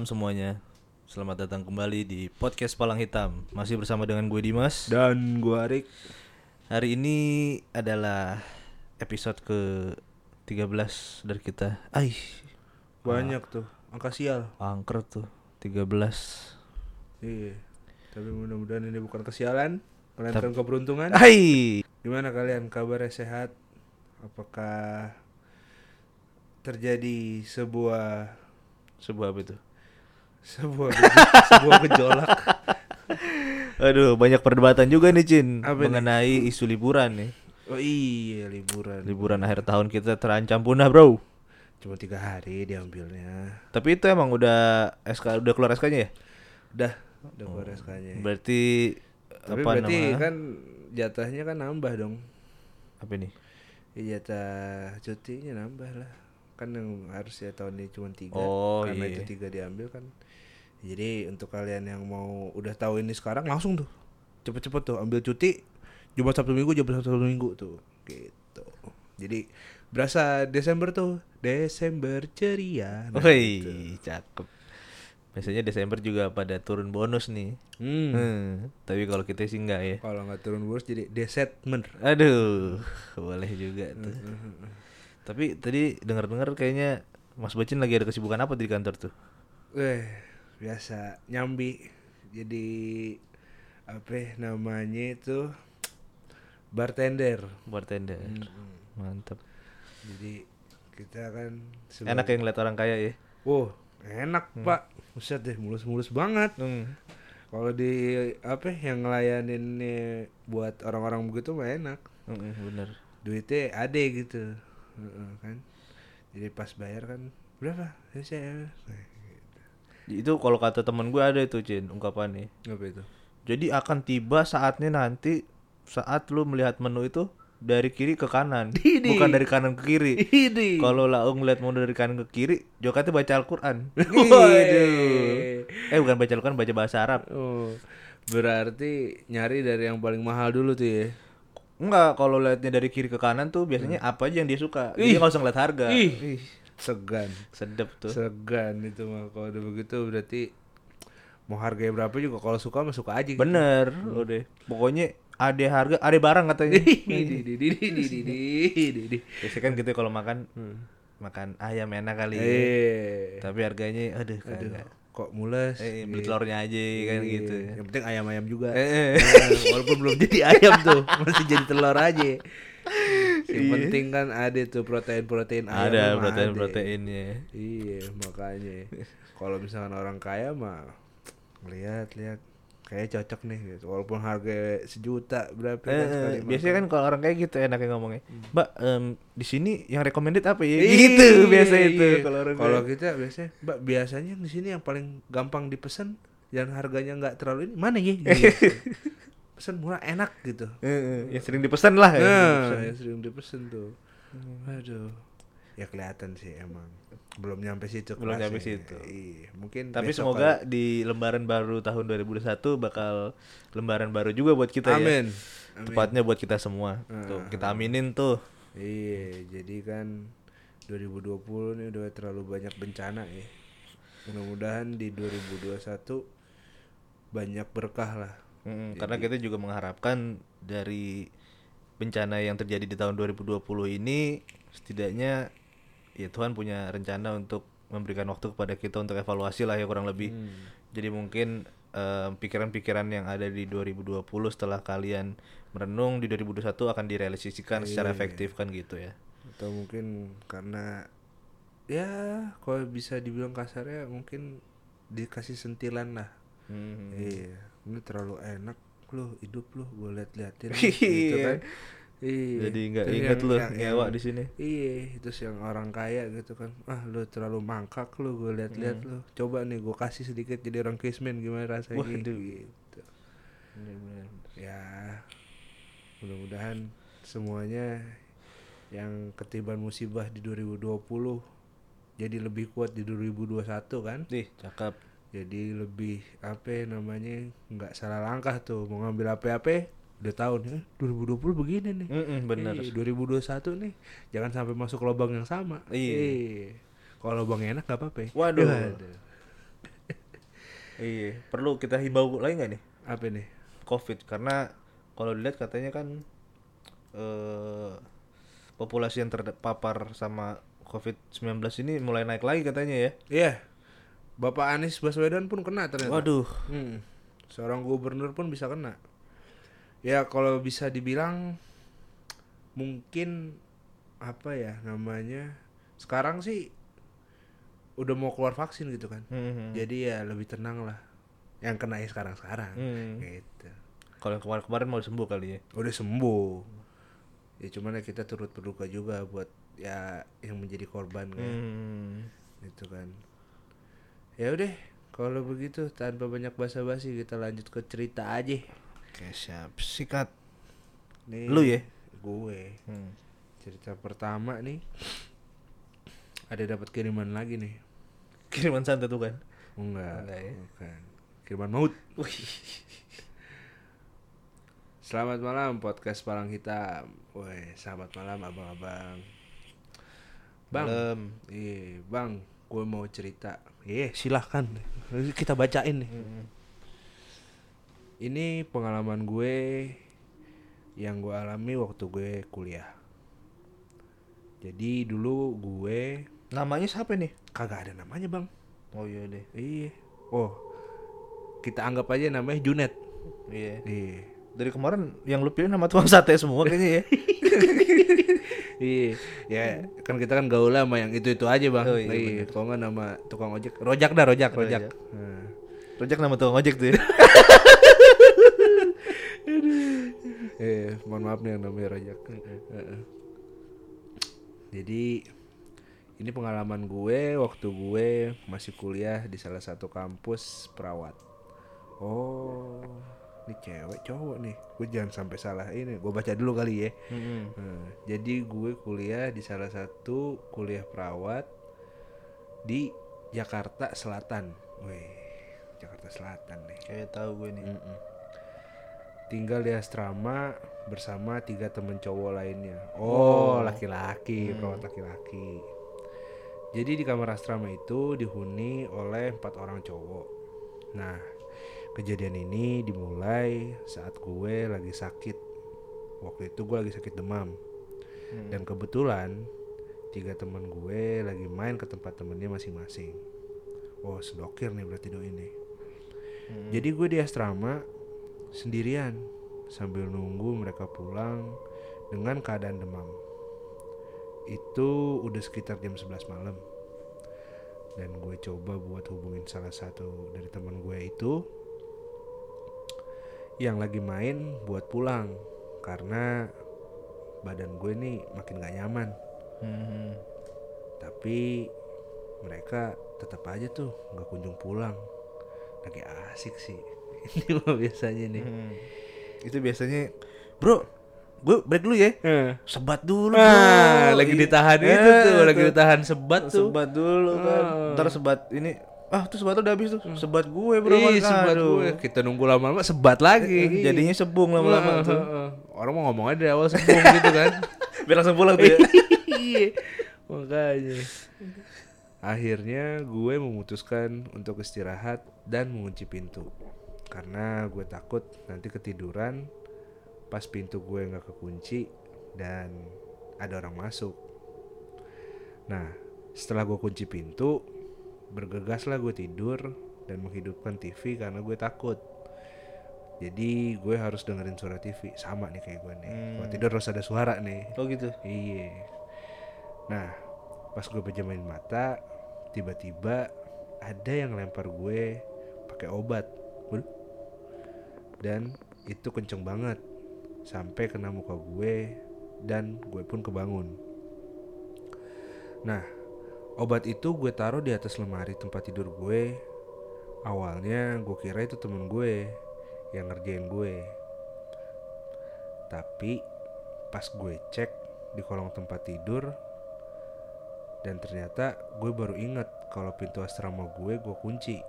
Malam semuanya. Selamat datang kembali di podcast Palang Hitam. Masih bersama dengan gue Dimas. Dan gua Arik Hari ini adalah episode ke 13 dari kita. Ai, banyak tuh angka sial. angker tuh 13. Iya. Tapi mudah-mudahan ini bukan kesialan, melainkan keberuntungan. Hai. Gimana kalian kabarnya sehat? Apakah terjadi sebuah Sebuah apa itu? Sebuah sebuah gejolak? Aduh, banyak perdebatan juga nih, Cin, Apa nih? mengenai isu liburan nih. Oh iya liburan. Liburan akhir tahun kita terancam punah, Bro. Cuma tiga hari diambilnya. Tapi itu emang udah SK udah keluar SK-nya ya? Udah, udah keluar SK-nya. Berarti Tapi apa berarti nama? kan jatahnya kan nambah dong. apa nih? Ya, jatah cutinya nambah lah kan yang harusnya tahun ini cuma tiga Oh, karena iya. itu tiga diambil kan jadi untuk kalian yang mau udah tahu ini sekarang langsung tuh cepet-cepet tuh ambil cuti Jumat Sabtu Minggu Jumat Sabtu Minggu tuh gitu jadi berasa Desember tuh Desember ceria Nah, Woi, gitu. cakep. Biasanya Desember juga pada turun bonus nih. hmm. Hmm, tapi kalau kita sih enggak ya. kalau nggak turun bonus jadi desetment Aduh, boleh juga tuh. Hmm. Tapi tadi dengar-dengar kayaknya Mas Bacin lagi ada kesibukan apa di kantor tuh? Eh, biasa nyambi. Jadi apa ya namanya itu bartender. Bartender. Mm-mm. Mantap. Jadi kita kan Enak ya ngeliat orang kaya ya. Wow, enak pak. Buset deh, mulus-mulus banget. Hmm. Kalau di apa ya, yang ngelayanin buat orang-orang begitu mah enak. Mm, bener. Duitnya ade gitu. Heeh, kan. Jadi pas bayar kan berapa? Ya saya. Itu kalau kata temen gue ada itu Cin ungkapannya. Apa itu? Jadi akan tiba saatnya nanti saat lu melihat menu itu dari kiri ke kanan, Ini. bukan dari kanan ke kiri. Kalau Laung ngeliat menu dari kanan ke kiri, Jokatnya baca Al-Quran. Eh bukan baca Al-Quran, baca bahasa Arab. Oh, berarti nyari dari yang paling mahal dulu tuh ya. Enggak, kalau liatnya dari kiri ke kanan tuh biasanya apa aja yang dia suka. Ih. Dia nggak usah ngeliat harga. Ih. Ih, segan. Sedep tuh. Segan itu mah. Kalau udah begitu berarti mau harganya berapa juga kalau suka mah suka aja gitu. bener. Hmm. Lo deh pokoknya ada harga ada barang katanya. Biasanya kan gitu kalau makan hmm. makan ayam enak kali e. tapi harganya aduh, aduh. Kok mules? Eh, beli iya. telurnya aja e. kan iya. gitu. Yang penting ayam ayam juga e. Nah, walaupun belum jadi ayam tuh masih jadi telur aja. Yang penting kan ada tuh protein-protein. Ada protein-proteinnya. Iya, makanya. Kalau misalkan orang kaya mah lihat-lihat kayak cocok nih gitu. Walaupun harga sejuta berapa Eh, kan eh, sekali biasanya kan kalau orang kayak gitu enaknya ngomongnya, Mbak, em, di sini yang recommended apa ya? Iya, gitu biasa itu iya. kalau orang Kalau kita biasanya, Mbak, biasanya di sini yang paling gampang dipesan dan harganya nggak terlalu ini mana ya? Gitu. Pesan murah enak gitu. Eh, yang sering dipesan lah. ya, Nah, dipesan. yang sering dipesan tuh. Aduh. Ya kelihatan sih emang. Belum nyampe situ Belum nyampe situ. Iya, mungkin Tapi semoga di lembaran baru tahun 2021 bakal lembaran baru juga buat kita kali. Amin. ya. Tepatnya buat kita semua. Tuh, kita aminin tuh. Iya, jadi kan 2020 nih udah terlalu banyak bencana ya. Mudah-mudahan di 2021 banyak berkah lah. Mm, karena kita juga mengharapkan dari bencana yang terjadi di tahun 2020 ini setidaknya ya Tuhan punya rencana untuk memberikan waktu kepada kita untuk evaluasi lah ya kurang lebih. Hmm. Jadi mungkin em, pikiran-pikiran yang ada di 2020 setelah kalian merenung di 2021 akan direalisasikan secara Iya. efektif kan gitu ya. Atau mungkin karena ya kalau bisa dibilang kasarnya mungkin dikasih sentilan lah. Hmm. Iya, ini terlalu enak lu hidup lu gue liat-liatin Iya. gitu kan. Iya. Jadi nggak inget yang- lu nyewa di sini. Iya, terus yang orang kaya gitu kan. Ah, lu terlalu mangkak lu, gue liat-liat lu. Coba nih gue kasih sedikit jadi orang kismin gimana rasanya Waduh. gitu. Ya, mudah-mudahan semuanya yang ketiban musibah di 2020 jadi lebih kuat di 2021 kan. Nih, cakep. Jadi lebih apa ya namanya nggak salah langkah tuh mau ngambil apa-apa udah tahu nih eh, 2020 begini nih. Mm-mm, bener. Eh, 2021 nih jangan sampai masuk lubang yang sama. Iya. Kalau lubangnya enak gak apa-apa. Waduh. Waduh. Iya, perlu kita himbau lagi nggak nih Apa nih? COVID karena kalau dilihat katanya kan eh populasi yang terpapar sama COVID-19 ini mulai naik lagi katanya ya. Iya. Bapak Anies Baswedan pun kena ternyata. Waduh. Hmm. Seorang gubernur pun bisa kena. Ya kalau bisa dibilang mungkin apa ya namanya sekarang sih udah mau keluar vaksin gitu kan. Hmm. Jadi ya lebih tenang lah. Yang kena ya sekarang-sekarang. Hmm. Gitu. Kalau yang kemarin-kemarin mau sembuh kali ya. Udah sembuh. Ya cuman ya kita turut berduka juga buat ya yang menjadi korban kan. Hmm. Gitu kan. Ya udah, kalau begitu tanpa banyak basa-basi kita lanjut ke cerita aja. Oke, siap. Sikat. Nih, Lu ya? Gue. Hmm. Cerita pertama nih. Ada dapat kiriman lagi nih. Kiriman santet tuh kan. Enggak. Enggak ya? Bukan. Kiriman maut. Wih. Selamat malam podcast Palang Hitam. Woi, selamat malam abang-abang. Bang. Malam. Iya, Bang. Gue mau cerita. Iya, silahkan. Kita bacain nih. Hmm. Ini pengalaman gue yang gue alami waktu gue kuliah. Jadi dulu gue Namanya siapa nih? kagak ada namanya bang. Oh iya deh. Iya. Oh, kita anggap aja namanya Junet. Iya. Iya. Dari kemarin yang lu pilih nama tukang sate semua kayaknya ya. Iya, ya kan kita kan gaul sama yang itu itu aja bang. Oh, iya, iya, kalau nggak nama tukang ojek, rojak dah rojak, rojak. Rojak. Nah. Rojak nama tukang ojek tuh ya. Eh, mohon maaf nih yang namanya rojak. Jadi ini pengalaman gue waktu gue masih kuliah di salah satu kampus perawat. Oh, ini cewek cowok nih. Gue jangan sampai salah ini. Gue baca dulu kali ya. Hmm. Nah, jadi gue kuliah di salah satu kuliah perawat di Jakarta Selatan. Wih, Jakarta Selatan nih. Kayak tahu gue nih. Mm-mm. Tinggal di asrama bersama tiga temen cowok lainnya. Oh, laki-laki, perawat laki-laki. Jadi di kamar asrama itu dihuni oleh empat orang cowok. Nah, kejadian ini dimulai saat gue lagi sakit. Waktu itu gue lagi sakit demam. Dan kebetulan tiga teman gue lagi main ke tempat temennya masing-masing. Oh, sedokir nih berarti doi ini. Jadi gue di asrama sendirian sambil nunggu mereka pulang dengan keadaan demam. Itu udah sekitar jam 11 malam. Dan gue coba buat hubungin salah satu dari teman gue itu yang lagi main buat pulang karena badan gue nih makin gak nyaman. Hmm. Tapi mereka tetap aja tuh nggak kunjung pulang. Lagi asik sih. Ini mah biasanya nih. Hmm. Itu biasanya, bro, gue break dulu ya. Eh. Sebat dulu. Ah, bro. lagi Iya. ditahan Eh, itu tuh, lagi ditahan sebat tuh. Sebat dulu kan. Ah. Ntar sebat ini. Ah, tuh sebat udah habis tuh. Sebat gue bro. Ih, sebat Aduh. gue. Kita nunggu lama-lama sebat lagi. Eh, Jadinya sebung lama-lama tuh. Orang mau ngomong aja dari awal sebung gitu kan. Biar langsung pulang tuh ya. Iya. Makanya. Akhirnya gue memutuskan untuk istirahat dan mengunci pintu. Karena gue takut nanti ketiduran pas pintu gue nggak kekunci dan ada orang masuk. Nah, setelah gue kunci pintu, bergegaslah gue tidur dan menghidupkan TV karena gue takut. Jadi gue harus dengerin suara TV sama nih kayak gue nih. Kalau tidur harus ada suara nih. Oh gitu. Iya. Nah, pas gue pejamin mata, tiba-tiba ada yang lempar gue pakai obat. Dan itu kenceng banget sampai kena muka gue dan gue pun kebangun. Nah, obat itu gue taruh di atas lemari tempat tidur gue. Awalnya gue kira itu temen gue yang ngerjain gue. Tapi pas gue cek di kolong tempat tidur dan ternyata gue baru inget kalau pintu asrama gue gue kunci.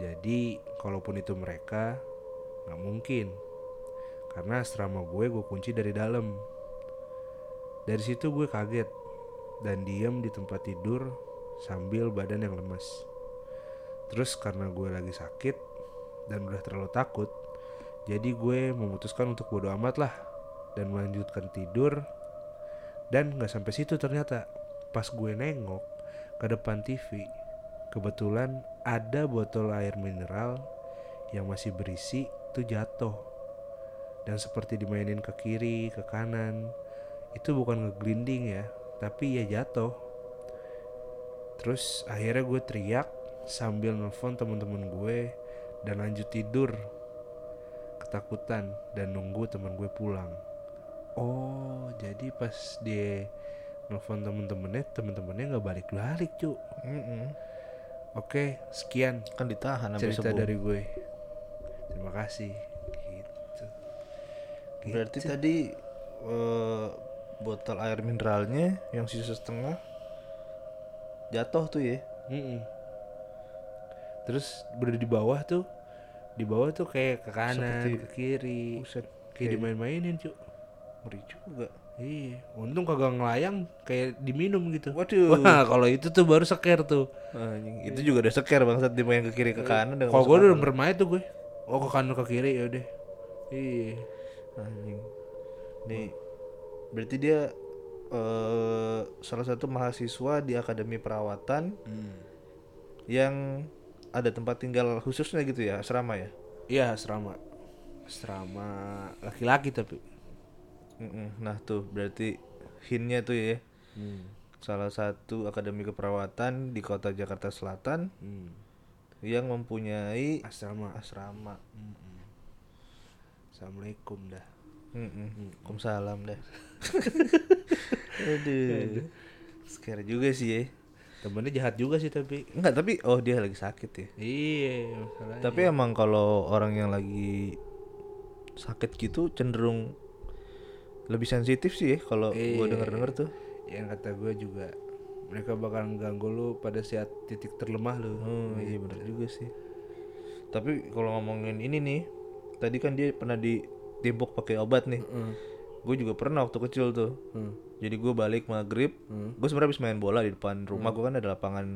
Jadi kalaupun itu mereka nggak mungkin karena asrama gue gue kunci dari dalam. Dari situ gue kaget dan diem di tempat tidur sambil badan yang lemes. terus karena gue lagi sakit dan udah terlalu takut jadi gue memutuskan untuk bodo amat lah dan melanjutkan tidur. Dan nggak sampai situ ternyata. Pas gue nengok ke depan TV kebetulan ada botol air mineral yang masih berisi itu jatuh. Dan seperti dimainin ke kiri ke kanan itu bukan ngeglinding ya tapi ya jatuh. Terus akhirnya gue teriak sambil nelfon teman-teman gue dan lanjut tidur. Ketakutan dan nunggu teman gue pulang. Oh jadi pas dia nelfon temen-temennya temen-temennya nggak balik-balik cu Mm-mm. oke sekian kan ditahan cerita dari gue. Terima kasih. Gitu. Berarti tadi eh, botol air mineralnya yang sisa setengah jatuh tuh ya. Mm-mm. terus berada di bawah tuh di bawah tuh kayak ke kanan Seperti- ke kiri. Buset, kayak dimain-mainin cu ngeri juga. Iya untung kagak ngelayang kayak diminum gitu. Waduh. Wah kalau itu tuh baru seker tuh. Anjing, itu juga udah seker bangsat dimain ke kiri ke kanan udah kalau gue udah bermain tuh gue. Oh ke kanan ke kiri ya udah. Iya. Anjing. Nih berarti dia eh salah satu mahasiswa di akademi perawatan Hmm. yang ada tempat tinggal khususnya gitu ya asrama ya? Iya asrama. Asrama laki-laki tapi. Nah tuh berarti hinnya tuh ya. Hmm. salah satu akademi keperawatan di kota Jakarta Selatan Hmm. yang mempunyai asrama. asrama. Assalamualaikum dah Mm-mm. Waalaikumsalam dah aduh. Scare juga sih ya. Temennya jahat juga sih tapi. Enggak tapi oh dia lagi sakit ya? Iya masalahnya Tapi emang kalau orang yang lagi sakit gitu cenderung lebih sensitif sih ya kalau gua Iya. denger-denger tuh. yang kata gue juga mereka bakal ganggu lu pada saat titik terlemah lu. Oh iya bener juga sih. Tapi kalau ngomongin ini nih, tadi kan dia pernah ditimbuk pakai obat nih. Hmm. Gue juga pernah waktu kecil tuh. Hmm. Jadi gue balik maghrib, Hmm. gue sebenarnya habis main bola di depan rumah gue kan ada lapangan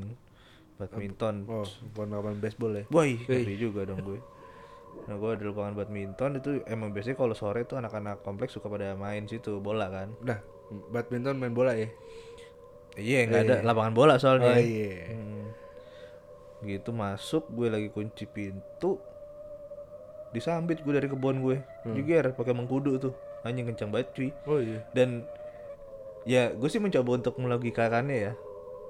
badminton. oh bukan lawan baseball ya Woi, juga dong gue. Nah gue ada lapangan badminton itu emang biasanya kalau sore tuh anak-anak kompleks suka pada main situ bola kan. udah badminton main bola ya Iya nggak ada lapangan bola soalnya. oh iya Hmm. Gitu masuk gue lagi kunci pintu disambit gue dari kebun gue. Jiger pakai mengkudu tuh. Anjing kencang banget cuy. Oh iya. Dan ya gue sih mencoba untuk melogikakannya ya.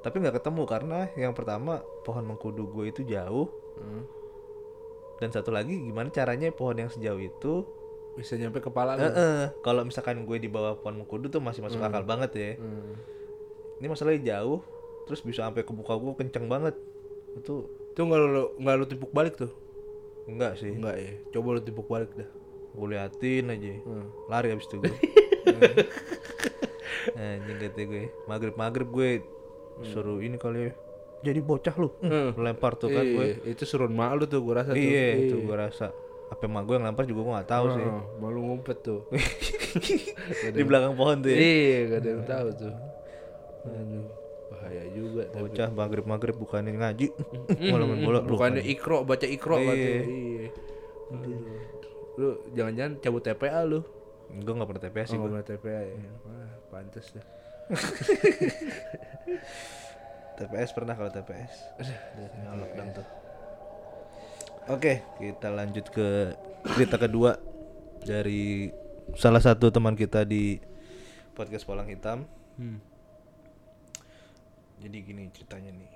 Tapi nggak ketemu karena yang pertama pohon mengkudu gue itu jauh. Hmm. dan satu lagi gimana caranya pohon yang sejauh itu bisa nyampe kepala lu? Eh, eh, kalau misalkan gue di bawah pohon mengkudu tuh masih masuk akal banget ya. Hmm. ini masalahnya jauh terus bisa sampai ke muka gue kenceng banget. Itu itu nggak lu nggak lu timpuk balik tuh enggak sih. Enggak ya? Coba lu timpuk balik dah. Gue liatin aja. Hmm. lari abis itu gue anjing kata gue. Maghrib maghrib gue suruh ini kali ya. Jadi bocah lu. Hmm. lempar tuh kan gue. Iya, itu suruh mak lu tuh gue rasa tuh. Iya itu gue rasa. Apa emak gue yang lempar juga gue nggak tahu sih. Heeh, malu ngumpet tuh. Di belakang pohon tuh ya. Iya gak ada yang tahu tuh. Aduh bahaya juga tapi. Bocah maghrib maghrib bukannya ngaji malah main bola bukannya ikro baca ikro Iya. iya. Lu jangan-jangan cabut TPA lu? Gue nggak pernah TPS sih oh, gue nggak TPA ya? Wah pantes dah. TPS pernah kalau TPS nyolok dong tuh. Oke kita lanjut ke cerita kedua dari salah satu teman kita di podcast Palang Hitam. Hmm. Jadi gini ceritanya nih.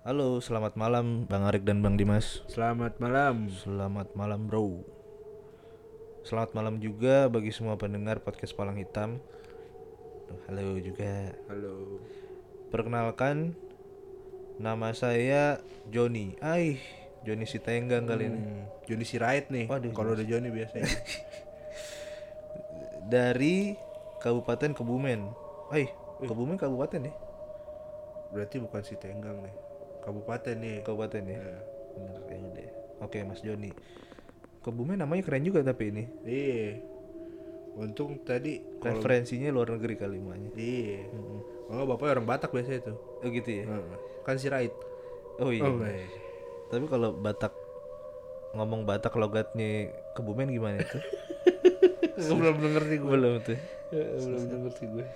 Halo selamat malam Bang Arik dan Bang Dimas. Selamat malam. Selamat malam bro. Selamat malam juga bagi semua pendengar podcast Palang Hitam. Halo juga. Halo. Perkenalkan Nama saya Joni. Aih Joni Sitenggang kali ini. Hmm. Joni Sirait nih Waduh, kalau udah Joni biasanya. Dari Kabupaten Kebumen. Aih Kebumen kabupaten ya berarti bukan si Tenggang nih kabupaten nih Kabupaten ya Ya. Bener kayaknya deh Oke Mas Joni Kebumen namanya keren juga tapi ini iya untung tadi kalau Referensinya luar negeri kali iya oh bapaknya orang Batak biasanya tuh Oh gitu ya Heeh. kan Sirait Oh iya. Oh, iya. Tapi kalau Batak ngomong Batak logatnya Kebumen gimana itu? Belum ngerti gue. Belum tuh. belum ngerti gue.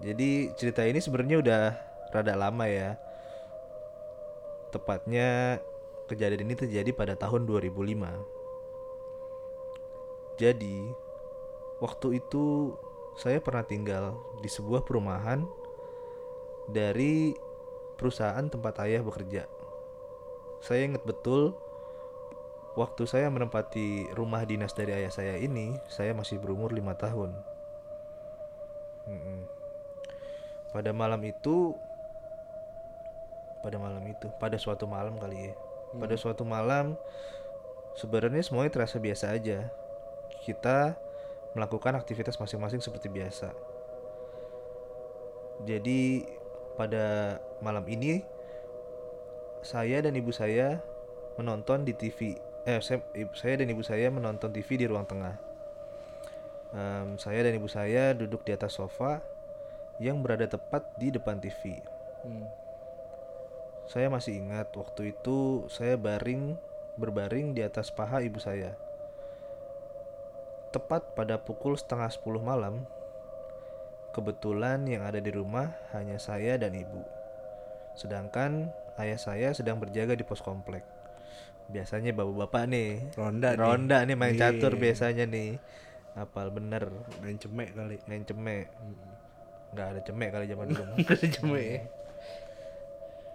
Jadi cerita ini sebenarnya udah rada lama ya. Tepatnya kejadian ini terjadi pada tahun 2005. Jadi waktu itu saya pernah tinggal di sebuah perumahan dari perusahaan tempat ayah bekerja. Saya ingat betul waktu saya menempati rumah dinas dari ayah saya ini, saya masih berumur lima tahun. Mm-mm. Pada malam itu, pada malam itu, pada suatu malam kali ya. Pada suatu malam, sebenarnya semuanya terasa biasa aja. Kita melakukan aktivitas masing-masing seperti biasa. Jadi pada malam ini, saya dan ibu saya menonton di TV. Eh, saya dan ibu saya menonton TV di ruang tengah. Em, saya dan ibu saya duduk di atas sofa yang berada tepat di depan TV. Hmm. Saya masih ingat waktu itu saya baring berbaring di atas paha ibu saya. Tepat pada pukul setengah sepuluh malam, kebetulan yang ada di rumah hanya saya dan ibu. Sedangkan ayah saya sedang berjaga di pos komplek. Biasanya bapak-bapak nih, Ronda nih. ronda nih main Iya. catur biasanya nih. Apal bener, Main cemek kali. main cemek. Nggak ada cemek kali zaman dulu. mah. Gak ada cemek ya.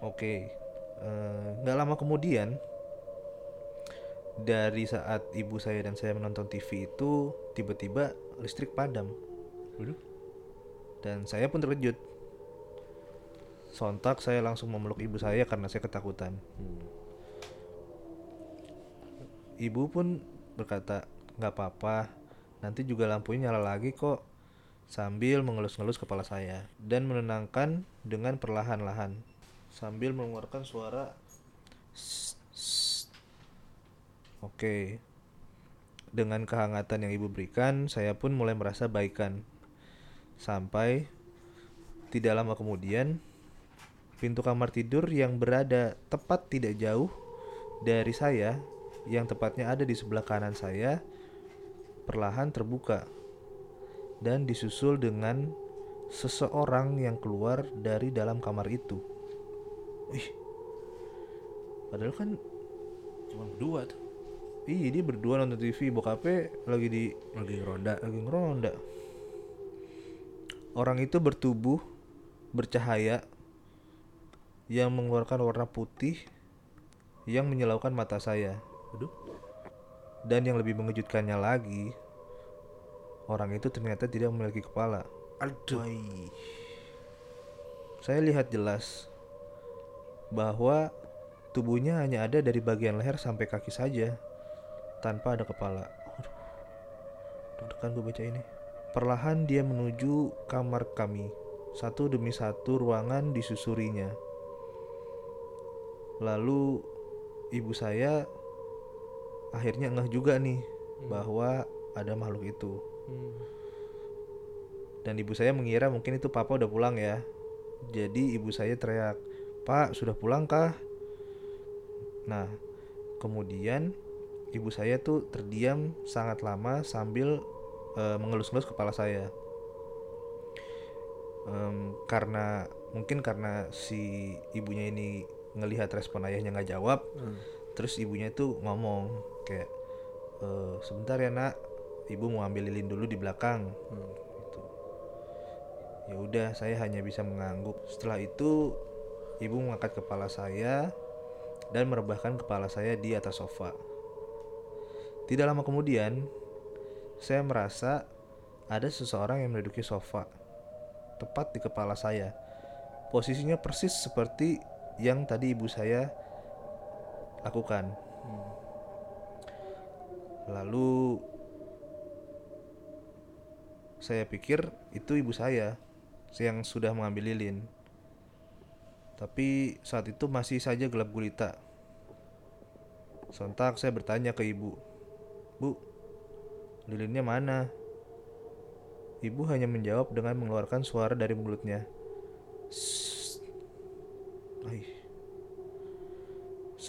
Oke, Eh, nggak lama kemudian dari saat ibu saya dan saya menonton TV itu tiba-tiba listrik padam Waduh. dan saya pun terkejut. Sontak saya langsung memeluk ibu saya karena saya ketakutan. Ibu pun berkata, nggak apa-apa, nanti juga lampunya nyala lagi kok. Sambil mengelus-ngelus kepala saya dan menenangkan dengan perlahan-lahan sambil mengeluarkan suara. Oke. Dengan kehangatan yang ibu berikan, saya pun mulai merasa baikan. Sampai tidak lama kemudian, pintu kamar tidur yang berada tepat tidak jauh dari saya, yang tepatnya ada di sebelah kanan saya, perlahan terbuka dan disusul dengan seseorang yang keluar dari dalam kamar itu. Ih, padahal kan Cuma berdua tuh. Iya dia berdua nonton TV bokapnya lagi di Lagi ronda. lagi ngeronda. Orang itu bertubuh bercahaya yang mengeluarkan warna putih yang menyilaukan mata saya. Waduh. Dan yang lebih mengejutkannya lagi, orang itu ternyata tidak memiliki kepala. Aduh. Saya lihat jelas bahwa tubuhnya hanya ada dari bagian leher sampai kaki saja, tanpa ada kepala. Deg-degan gue baca ini. Perlahan dia menuju kamar kami. Satu demi satu ruangan disusurinya. Lalu ibu saya akhirnya ngeh juga nih bahwa ada makhluk itu. Hmm. Dan ibu saya mengira mungkin itu papa udah pulang ya. Jadi ibu saya teriak, Pak sudah pulang kah? Nah, kemudian ibu saya tuh terdiam sangat lama sambil eh, mengelus-ngelus kepala saya. Em, karena mungkin karena si ibunya ini ngelihat respon ayahnya nggak jawab, Hmm. terus ibunya itu ngomong kayak "Eh, sebentar ya nak, ibu mau ambil lilin dulu di belakang. Hmm. Gitu. Ya udah, saya hanya bisa mengangguk. Setelah itu, ibu mengangkat kepala saya dan merebahkan kepala saya di atas sofa. Tidak lama kemudian, saya merasa ada seseorang yang menduduki sofa tepat di kepala saya. Posisinya persis seperti yang tadi ibu saya lakukan. Lalu saya pikir itu ibu saya yang sudah mengambil lilin. Tapi saat itu masih saja gelap gulita. Sontak saya bertanya ke ibu, Bu, lilinnya mana? Ibu hanya menjawab dengan mengeluarkan suara dari mulutnya. Ai,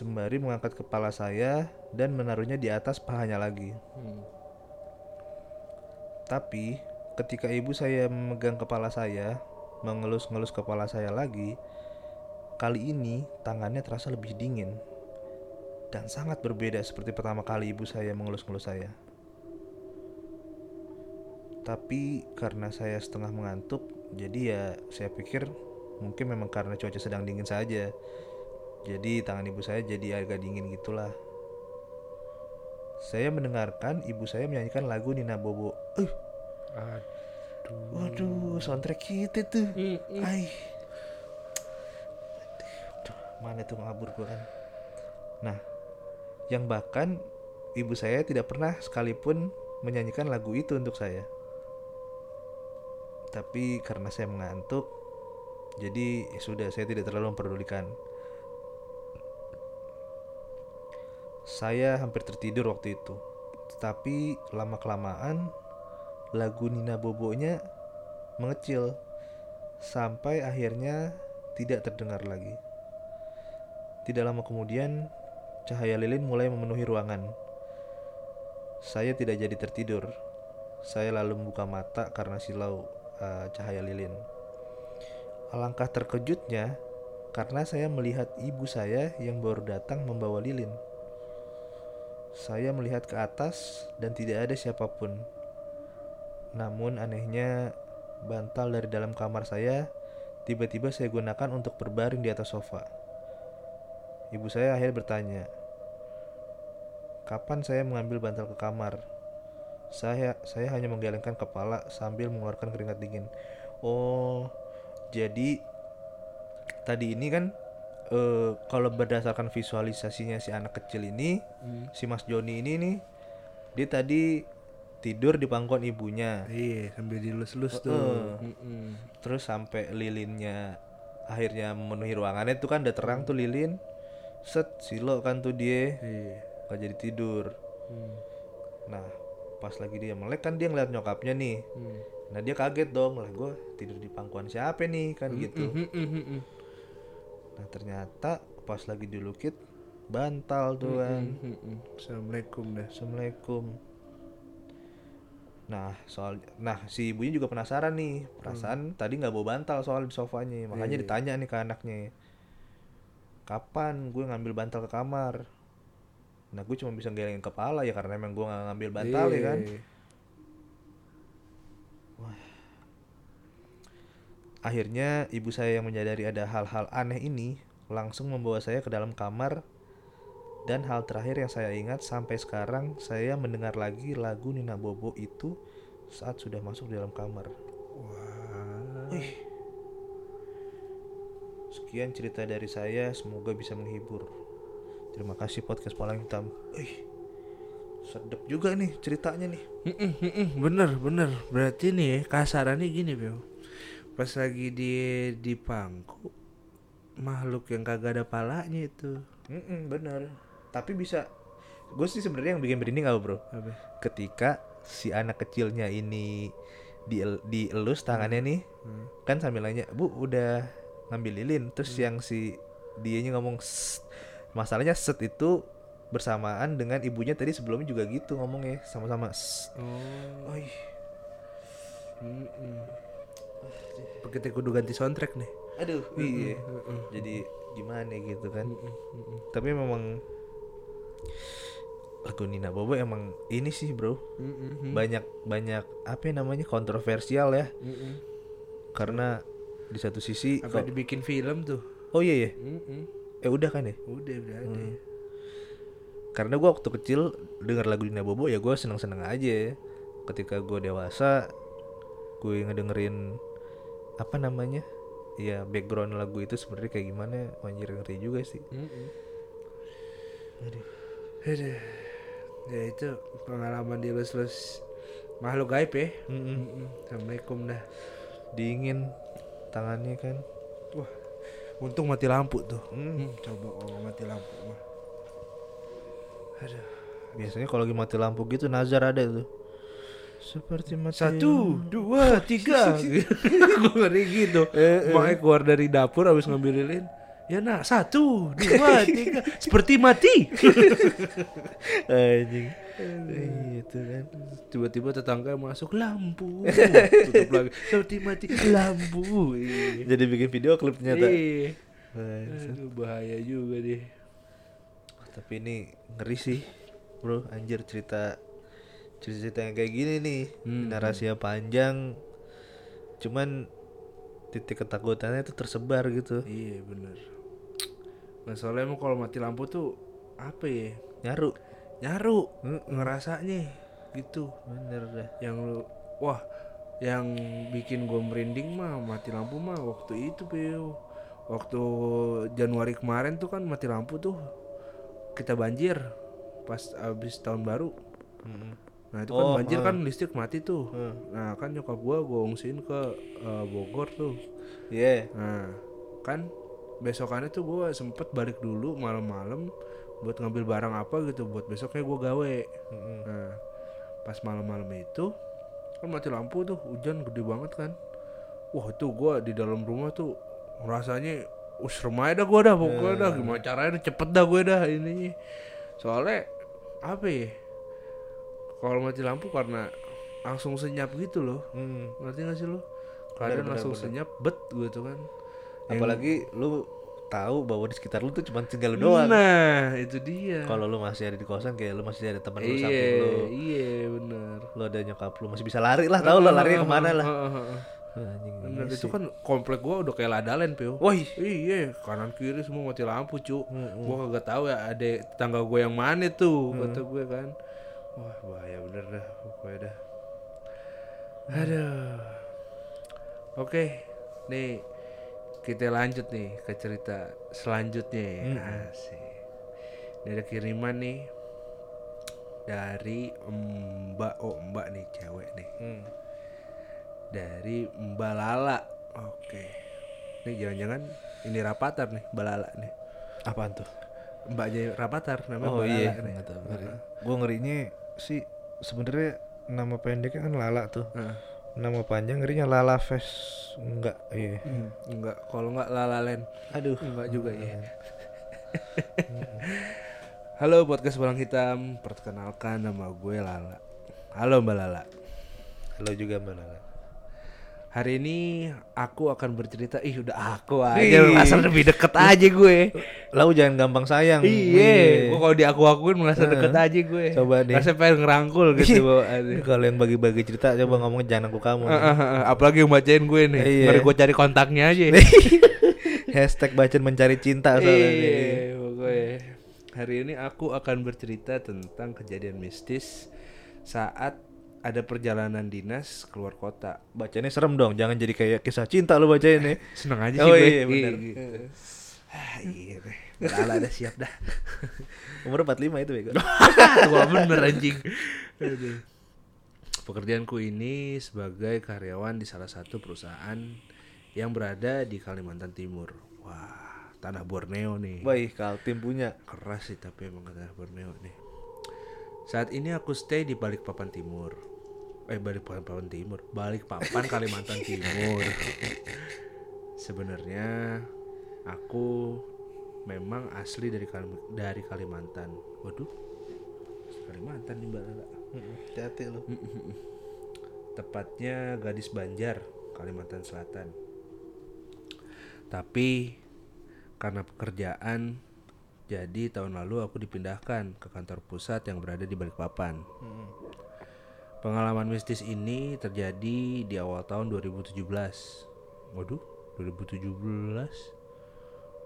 sembari mengangkat kepala saya dan menaruhnya di atas pahanya lagi. Hmm. Tapi ketika ibu saya memegang kepala saya, mengelus-ngelus kepala saya lagi, kali ini tangannya terasa lebih dingin dan sangat berbeda seperti pertama kali ibu saya mengelus-ngelus saya. Tapi karena saya setengah mengantuk, jadi ya saya pikir mungkin memang karena cuaca sedang dingin saja. Jadi tangan ibu saya jadi agak dingin gitulah. Saya mendengarkan ibu saya menyanyikan lagu Nina Bobo. Eh, Aduh. waduh, soundtrack kita tuh. Ai. Aduh, mana tuh ngabur gua kan. Nah, yang bahkan ibu saya tidak pernah sekalipun menyanyikan lagu itu untuk saya. Tapi karena saya mengantuk, jadi ya sudah saya tidak terlalu memperdulikan. Saya hampir tertidur waktu itu. Tapi lama kelamaan lagu Nina Bobonya mengecil sampai akhirnya tidak terdengar lagi. Tidak lama kemudian, cahaya lilin mulai memenuhi ruangan. Saya tidak jadi tertidur. Saya lalu membuka mata karena silau eh, cahaya lilin. Alangkah terkejutnya karena saya melihat ibu saya yang baru datang membawa lilin. Saya melihat ke atas dan tidak ada siapa pun. Namun anehnya bantal dari dalam kamar saya tiba-tiba saya gunakan untuk berbaring di atas sofa. Ibu saya akhirnya bertanya, "Kapan saya mengambil bantal ke kamar?" Saya saya hanya menggelengkan kepala sambil mengeluarkan keringat dingin. Oh, jadi tadi ini kan eh, kalau berdasarkan visualisasinya si anak kecil ini, Hmm. si Mas Joni ini nih, dia tadi tidur di pangkuan ibunya. Iya, sambil dilus-lus tuh. Heeh. Mm-mm. Terus sampai lilinnya akhirnya memenuhi ruangannya itu kan udah terang tuh lilin. Set silo kan tuh dia Iya. gak jadi tidur. Hmm. Nah pas lagi dia melek kan dia ngeliat nyokapnya nih. Hmm. Nah dia kaget dong lah gue tidur di pangkuan siapa nih kan gitu. Nah ternyata pas lagi dilukit bantal tuh kan. Mm-mm. Assalamualaikum dah. Assalamualaikum. Nah soal, nah si ibunya juga penasaran nih, perasaan tadi nggak bawa bantal soal di sofanya, makanya Iya. ditanya nih ke anaknya, kapan gue ngambil bantal ke kamar? Nah gue cuma bisa gelengin kepala ya karena emang gue nggak ngambil bantal ya kan. Iya. Akhirnya ibu saya yang menyadari ada hal-hal aneh ini langsung membawa saya ke dalam kamar dan hal terakhir yang saya ingat sampai sekarang saya mendengar lagi lagu Nina Bobo itu saat sudah masuk di dalam kamar. Wah. Wih. Sekian cerita dari saya, semoga bisa menghibur. Terima kasih podcast Palang Hitam. Wih. Sedep juga nih ceritanya nih. Bener bener berarti nih kasarannya gini bel pas lagi di di pangku makhluk yang kagak ada palanya itu Mm-mm, bener. Tapi bisa gue sih sebenarnya yang bikin merinding apa bro? apa Ketika si anak kecilnya ini di dielus tangannya nih, Hmm. kan sambil nanya, "Bu, udah ngambil lilin?" Terus yang si dianya ngomong "Sst." Masalahnya set itu bersamaan dengan ibunya tadi sebelumnya juga gitu ngomongnya sama-sama "Sst." oh Oi. Kita kudu ganti soundtrack nih Aduh, iya. Jadi gimana gitu kan. Tapi memang lagu Nina Bobo emang ini sih, Bro. Banyak banyak apa ya namanya kontroversial ya. Karena di satu sisi apa kok- dibikin film tuh Oh iya ya. Mm-mm. Eh udah kan ya? udah udah ada Hmm. Karena gua waktu kecil dengar lagu Nina Bobo ya gue seneng-seneng aja. Ketika gue dewasa, gue ngedengerin apa namanya? Ya background lagu itu sebenarnya kayak gimana? Anjir ngeri juga sih. Mm-mm. Aduh. Aduh. Ya itu pengalaman di lus-lus makhluk gaib ya. Mm-mm. Mm-mm. Assalamualaikum dah. Dingin tangannya kan. Wah, untung mati lampu tuh. Hmm. Hmm, coba kalau mati lampu mah. Aduh. Biasanya kalau lagi mati lampu gitu nazar ada tuh. Seperti mati Satu, dua, tiga. Gue ngeri gitu. Eh, eh. Makanya keluar dari dapur habis ngambil lilin. Ya nak, satu, dua, tiga. Seperti mati. Anjing. Itu kan. Tiba-tiba tetangga masuk lampu. Tutup lagi. Seperti mati lampu. Iya. Jadi bikin video klip ternyata. Iya. Aduh, bahaya juga deh. Tapi ini ngeri sih, bro. Anjir cerita cerita yang kayak gini nih, Hmm. narasinya panjang. Cuman titik ketakutannya itu tersebar gitu. Iya bener. Nah soalnya emang kalau mati lampu tuh apa ya? Nyaru. Nyaru ngerasanya gitu. Bener dah. Yang lu wah yang bikin gue merinding mah mati lampu mah waktu itu Pio. Waktu Januari kemarin tuh kan mati lampu tuh kita banjir pas abis tahun baru. Nah itu kan Oh, banjir ah. kan listrik mati tuh. Hmm. Nah kan nyokap gua gua ungsiin ke eh, Bogor tuh. Iya. Nah, kan besokannya tuh gue sempet balik dulu malam-malam buat ngambil barang apa gitu buat besoknya gue gawe. Mm-mm. Nah, pas malam-malam itu kan mati lampu tuh hujan gede banget kan. Wah itu gue di dalam rumah tuh rasanya us remai dah gue dah pokoknya dah gimana caranya cepet dah gue dah ininya. Soalnya apa ya? Kalau mati lampu karena langsung senyap gitu loh. Mm. Ngerti gak sih lo? Keadaan benar, langsung benar. senyap bet gitu kan. Apalagi lu tahu bahwa di sekitar lu tuh cuma tinggal lu doang. Nah, itu dia. Kalau lu masih ada di kosan kayak lu masih ada teman lu iya, samping lu. iya benar. Lu ada nyokap lu masih bisa lari lah, tahu lah larinya ke mana lah. Anjing. Bener, iya itu kan komplek gua udah kayak ladalen, Pio. Woi, Iya, kanan kiri semua mati lampu, cu. Gua kagak tahu ya ada tetangga gue yang mana tuh, kata gue kan. Wah, bahaya bener dah pokoknya dah. Aduh. Oke, nih kita lanjut nih ke cerita selanjutnya. Asik. Ini ada kiriman nih dari Mbak oh Mbak nih cewek nih Hmm. dari Mbak Lala. Oke. Ini jangan-jangan ini Rapatar nih, Mbak Lala nih. Apaan tuh? Mbaknya Rapatar namanya Oh Mbak iya, Lala tahu. Gua ngerinya sih sebenarnya nama pendeknya kan Lala tuh. Heeh. Nama panjang ngerinya Lala Fest. Enggak, iya. Hmm, enggak, kalau enggak Lala Land. Aduh. Enggak juga ya. Halo podcast Bolang Hitam, perkenalkan nama gue Lala. Halo Mbak Lala. Halo juga Mbak Lala. Hari ini aku akan bercerita, ih udah aku aja, merasa lebih deket aja gue. Lau jangan gampang sayang. Iya, gua kalau diaku-akuin merasa deket aja gue. Coba nih. Rasanya pengen ngerangkul gitu kalau yang bagi-bagi cerita coba ngomong jangan aku kamu. Apalagi yang bacain gue nih. Iya. Mari gue cari kontaknya aja. Hashtag bacaan mencari cinta soalnya. Iya, pokoknya. Hari ini aku akan bercerita tentang kejadian mistis saat ada perjalanan dinas keluar kota. Bacanya serem dong, jangan jadi kayak kisah cinta lo bacain nih. Seneng aja sih Oh gue. iya, benar. Ah, iya deh. Lala udah siap dah. Umur 45 itu bego. Tua bener anjing. Pekerjaanku ini sebagai karyawan di salah satu perusahaan yang berada di Kalimantan Timur. Wah, tanah Borneo nih. Baik, Kaltim punya. Keras sih tapi emang tanah Borneo nih. Saat ini aku stay di Balikpapan Timur. Eh Balikpapan Timur, Balikpapan Kalimantan Timur. Sebenarnya aku memang asli dari Kalim- dari Kalimantan. Waduh. Kalimantan nih Mbak Lala. Hati lo. Tepatnya Gadis Banjar, Kalimantan Selatan. Tapi karena pekerjaan jadi tahun lalu aku dipindahkan ke kantor pusat yang berada di Balikpapan. Pengalaman mistis ini terjadi di awal tahun 2017. Waduh, 2017.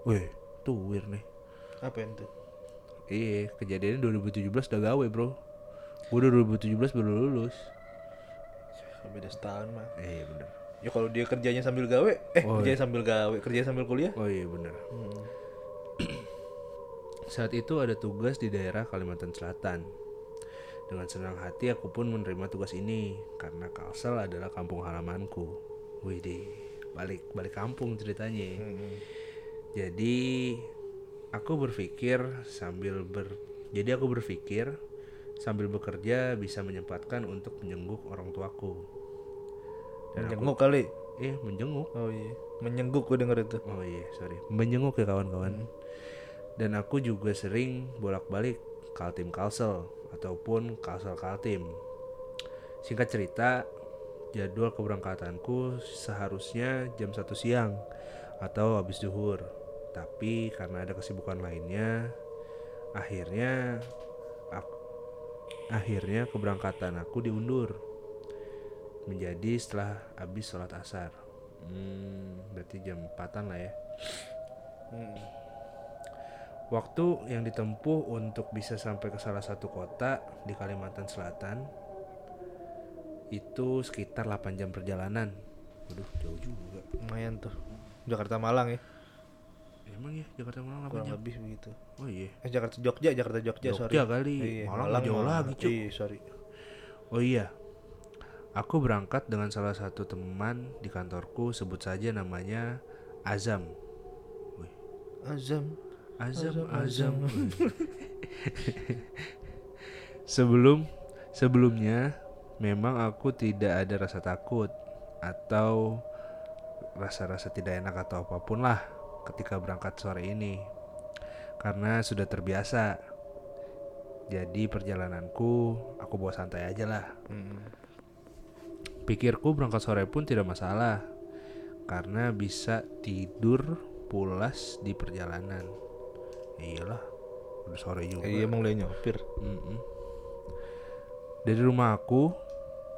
Wih, tuh weird nih. Apa yang tuh? Iya, kejadiannya 2017 udah gawe, Bro. Gue udah 2017 baru lulus. Beda setahun mah. Iya, bener. Ya kalau dia kerjanya sambil gawe, eh Oh, kerjanya sambil gawe, kerja sambil kuliah. Oh iya benar. Saat itu ada tugas di daerah Kalimantan Selatan. Dengan senang hati aku pun menerima tugas ini karena Kalsel adalah kampung halamanku. Wih deh, balik balik kampung ceritanya. Jadi aku berpikir sambil ber jadi aku berpikir sambil bekerja bisa menyempatkan untuk menjenguk orang tuaku. Dan aku Jenguk kali. eh menjenguk Oh iya. Menyengguk gue denger itu. oh iya sorry menjenguk ya kawan-kawan dan aku juga sering bolak-balik kaltim kalsel ataupun kalsel kaltim singkat cerita jadwal keberangkatanku seharusnya jam 1 siang atau habis zuhur. Tapi karena ada kesibukan lainnya akhirnya ak- akhirnya keberangkatan aku diundur menjadi setelah habis sholat asar. Hmm, berarti jam 4an lah ya Waktu yang ditempuh untuk bisa sampai ke salah satu kota di Kalimantan Selatan itu sekitar 8 jam perjalanan. Waduh, jauh juga. Lumayan tuh. Jakarta Malang ya. Emang ya Jakarta Malang 8 Kurang jam? lebih begitu. Oh iya. Eh Jakarta Jogja, Jakarta Jogja, sorry. Jogja kali. Iya, Malang jauh mah. lagi, Cuk. Iya, sorry. Oh iya. Aku berangkat dengan salah satu teman di kantorku sebut saja namanya Azam. Wih, Azam. Azam, Azam, Azam. Sebelum sebelumnya memang aku tidak ada rasa takut atau rasa-rasa tidak enak atau apa pun lah ketika berangkat sore ini. Karena sudah terbiasa. Jadi perjalananku aku bawa santai aja lah. Hmm. Pikirku berangkat sore pun tidak masalah karena bisa tidur pulas di perjalanan. Iyalah, udah sore juga. Iya emang dia nyopir. Mm-mm. Dari rumah aku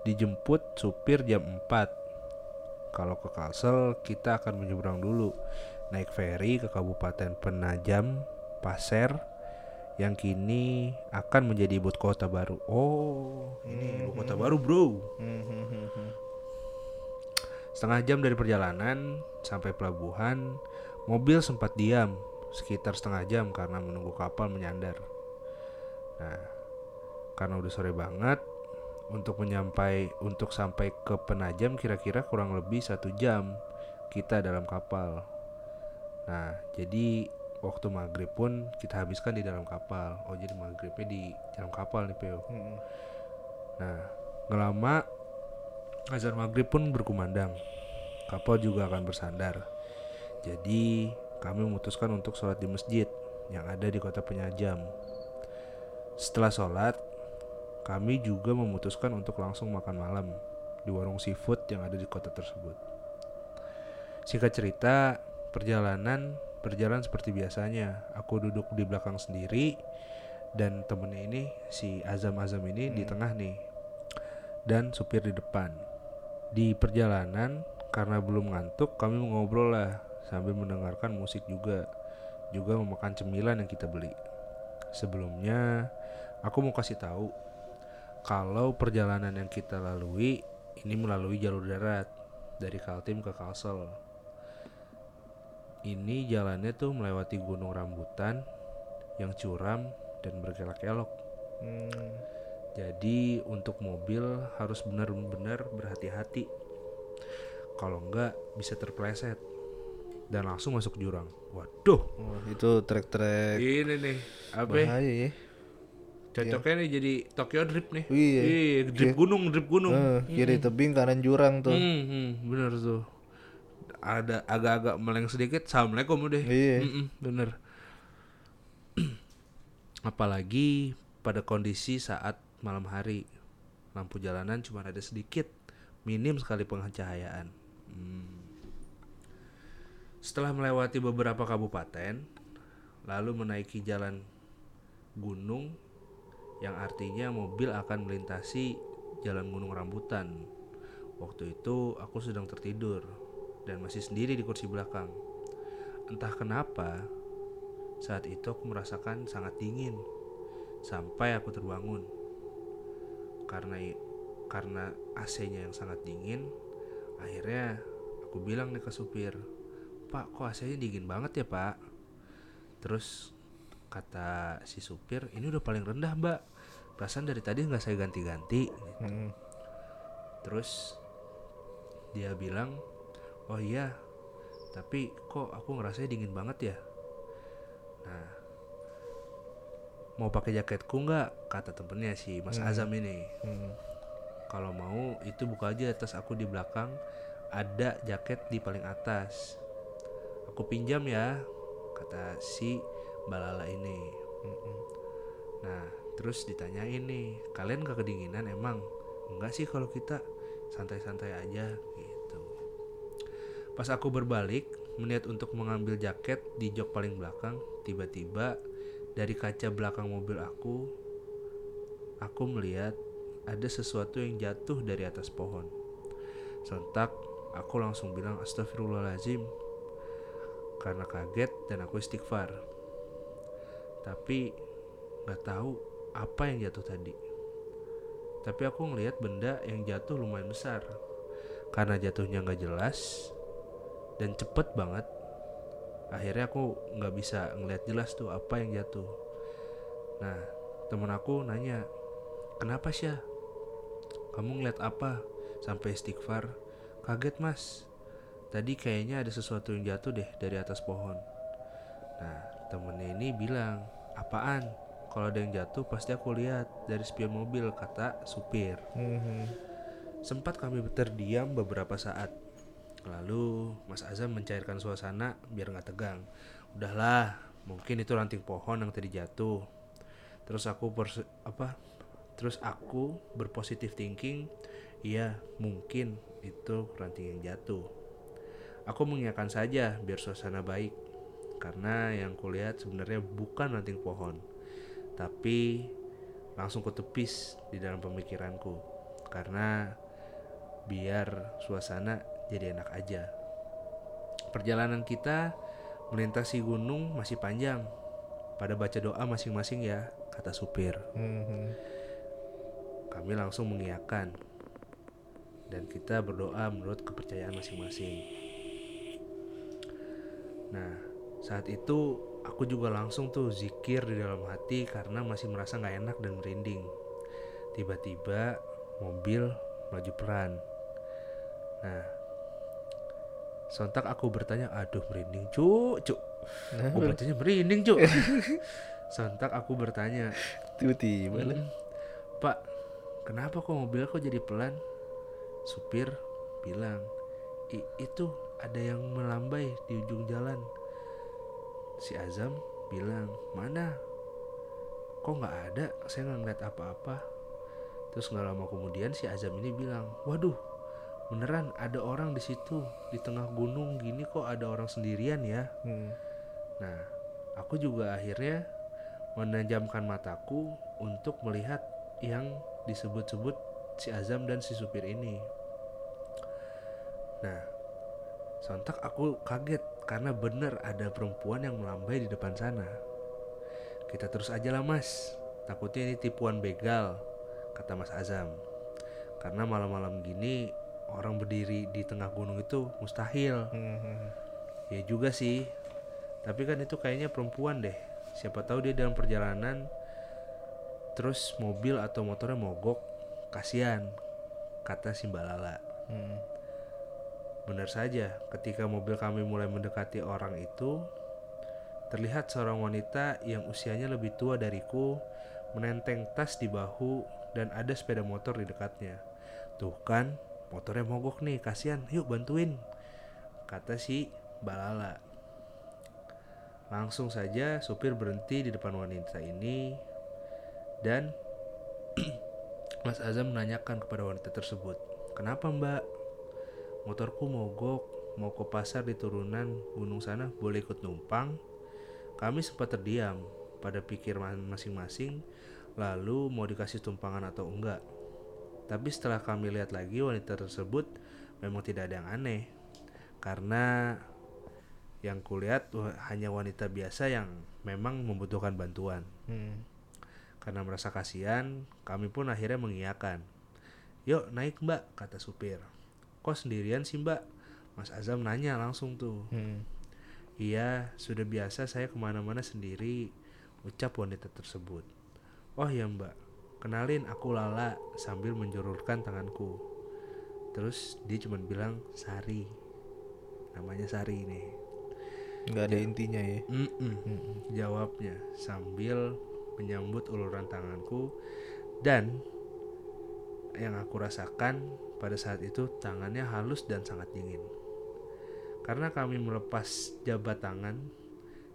dijemput supir jam 4. Kalau ke Kalsel kita akan menyeberang dulu naik feri ke Kabupaten Penajam, Pasir yang kini akan menjadi ibu kota baru. Oh, ini ibu kota baru, Bro. Hmm, hmm, hmm, hmm. Setengah jam dari perjalanan sampai pelabuhan, mobil sempat diam sekitar setengah jam karena menunggu kapal menyandar. Nah, karena udah sore banget, untuk menyampai untuk sampai ke Penajam kira-kira kurang lebih satu jam kita dalam kapal. Nah, jadi waktu maghrib pun kita habiskan di dalam kapal. Oh, jadi maghribnya di dalam kapal nih, Peo. Hmm. Nah, nggak lama azan maghrib pun berkumandang. Kapal juga akan bersandar. Jadi kami memutuskan untuk sholat di masjid yang ada di kota Penyajam. Setelah sholat, kami juga memutuskan untuk langsung makan malam di warung seafood yang ada di kota tersebut. Singkat cerita, perjalanan berjalan seperti biasanya. Aku duduk di belakang sendiri dan temennya ini si Azam Azam ini di tengah nih dan supir di depan. Di perjalanan karena belum ngantuk kami ngobrol lah sambil mendengarkan musik juga juga memakan cemilan yang kita beli. Sebelumnya aku mau kasih tahu kalau perjalanan yang kita lalui ini melalui jalur darat dari Kaltim ke Kalsel. Ini jalannya tuh melewati gunung rambutan yang curam dan berkelok-kelok. Hmm. Jadi untuk mobil harus benar-benar berhati-hati. Kalau enggak bisa terpleset dan langsung masuk jurang. Waduh, Oh, itu trek-trek ini nih apa? bahaya ya. Cocoknya nih jadi Tokyo Drift nih. Iya. Ih, drift gunung, drift gunung. Eh, kiri tebing kanan jurang tuh. Hmm, hmm, bener tuh. Ada agak-agak meleng sedikit. Assalamualaikum udah. Iya. Mm-mm, bener. Apalagi pada kondisi saat malam hari, lampu jalanan cuma ada sedikit, minim sekali pencahayaan. Hmm. Setelah melewati beberapa kabupaten, lalu menaiki jalan gunung yang artinya mobil akan melintasi jalan gunung rambutan. Waktu itu aku sedang tertidur dan masih sendiri di kursi belakang. Entah kenapa, saat itu aku merasakan sangat dingin sampai aku terbangun. Karena karena AC-nya yang sangat dingin, akhirnya aku bilang nih ke supir, "Pak, kok AC-nya dingin banget ya, Pak?" Terus kata si supir, "Ini udah paling rendah, Mbak. Perasaan dari tadi nggak saya ganti-ganti." Hmm. Terus dia bilang, "Oh iya, tapi kok aku ngerasanya dingin banget ya?" Nah, mau pakai jaketku nggak? Kata temennya si Mas Azam ini. Hmm. Kalau mau itu buka aja tas aku di belakang. ada jaket di paling atas. Aku pinjam ya, kata si Balala ini. Nah, terus ditanyain nih, kalian gak kedinginan emang? Enggak sih kalau kita santai-santai aja gitu. Pas aku berbalik, meniat untuk mengambil jaket di jok paling belakang, tiba-tiba dari kaca belakang mobil aku, aku melihat ada sesuatu yang jatuh dari atas pohon. Sontak, aku langsung bilang astagfirullahaladzim karena kaget dan aku istighfar. Tapi nggak tahu apa yang jatuh tadi. Tapi aku ngelihat benda yang jatuh lumayan besar. Karena jatuhnya nggak jelas dan cepet banget. Akhirnya aku nggak bisa ngelihat jelas tuh apa yang jatuh. Nah, temen aku nanya, kenapa sih? Kamu ngeliat apa? Sampai istighfar. Kaget mas. Tadi kayaknya ada sesuatu yang jatuh deh dari atas pohon. Nah, temennya ini bilang, apaan? Kalau ada yang jatuh pasti aku lihat dari spion mobil, kata supir. Mhm. Sempat kami terdiam beberapa saat. Lalu Mas Azam mencairkan suasana biar nggak tegang. Udahlah, mungkin itu ranting pohon yang tadi jatuh. Terus aku apa? Terus aku berpositif thinking, iya mungkin itu ranting yang jatuh. Aku mengiyakan saja biar suasana baik. Karena yang kulihat sebenarnya bukan ranting pohon, tapi langsung kutepis di dalam pemikiranku. Karena biar suasana jadi enak aja. Perjalanan kita melintasi gunung masih panjang. Pada baca doa masing-masing ya, kata supir. Mhm. Kami langsung mengiyakan. Dan kita berdoa menurut kepercayaan masing-masing. Nah, saat itu aku juga langsung tuh zikir di dalam hati karena masih merasa nggak enak dan merinding. Tiba-tiba mobil melaju pelan. Nah, sontak aku bertanya, aduh merinding cuk, cuk. Aku bacanya merinding cuk. sontak aku bertanya, Tiba-tiba lah. "Mm, Pak, kenapa kok mobil kok jadi pelan? Supir bilang, "I- itu ada yang melambai di ujung jalan. Si Azam bilang, mana? Kok nggak ada? Saya nggak ngeliat apa-apa. Terus nggak lama kemudian si Azam ini bilang, waduh, beneran ada orang di situ di tengah gunung gini kok ada orang sendirian ya? Hmm. Nah, aku juga akhirnya menajamkan mataku untuk melihat yang disebut-sebut si Azam dan si supir ini. Nah, sontak aku kaget karena benar ada perempuan yang melambai di depan sana. Kita terus aja lah mas, takutnya ini tipuan begal, kata Mas Azam. Karena malam-malam gini orang berdiri di tengah gunung itu mustahil. Mhm. Ya juga sih. Tapi kan itu kayaknya perempuan deh. Siapa tahu dia dalam perjalanan terus mobil atau motornya mogok. Kasihan, kata Simbalala. Hmm. Benar saja, ketika mobil kami mulai mendekati orang itu, terlihat seorang wanita yang usianya lebih tua dariku menenteng tas di bahu dan ada sepeda motor di dekatnya. Tuh kan, motornya mogok nih, kasihan. Yuk bantuin, kata si Balala. Langsung saja supir berhenti di depan wanita ini dan Mas Azam menanyakan kepada wanita tersebut, "Kenapa, Mbak? Motorku mogok, mau ke pasar di turunan gunung sana, boleh ikut numpang?" Kami sempat terdiam pada pikiran masing-masing, lalu mau dikasih tumpangan atau enggak. Tapi setelah kami lihat lagi wanita tersebut memang tidak ada yang aneh. Karena yang kulihat hanya wanita biasa yang memang membutuhkan bantuan. Hmm. Karena merasa kasihan, kami pun akhirnya mengiyakan. Yuk naik mbak, kata supir. Kok sendirian sih mbak? Mas Azam nanya langsung tuh. Hmm. Iya, sudah biasa saya ke mana-mana sendiri, ucap wanita tersebut. Oh ya mbak, kenalin aku Lala sambil menjulurkan tanganku. Terus dia cuma bilang Sari. Namanya Sari nih. Nggak ada intinya ya. Mm-mm, Jawabnya sambil menyambut uluran tanganku dan yang aku rasakan pada saat itu tangannya halus dan sangat dingin. Karena kami melepas jabat tangan,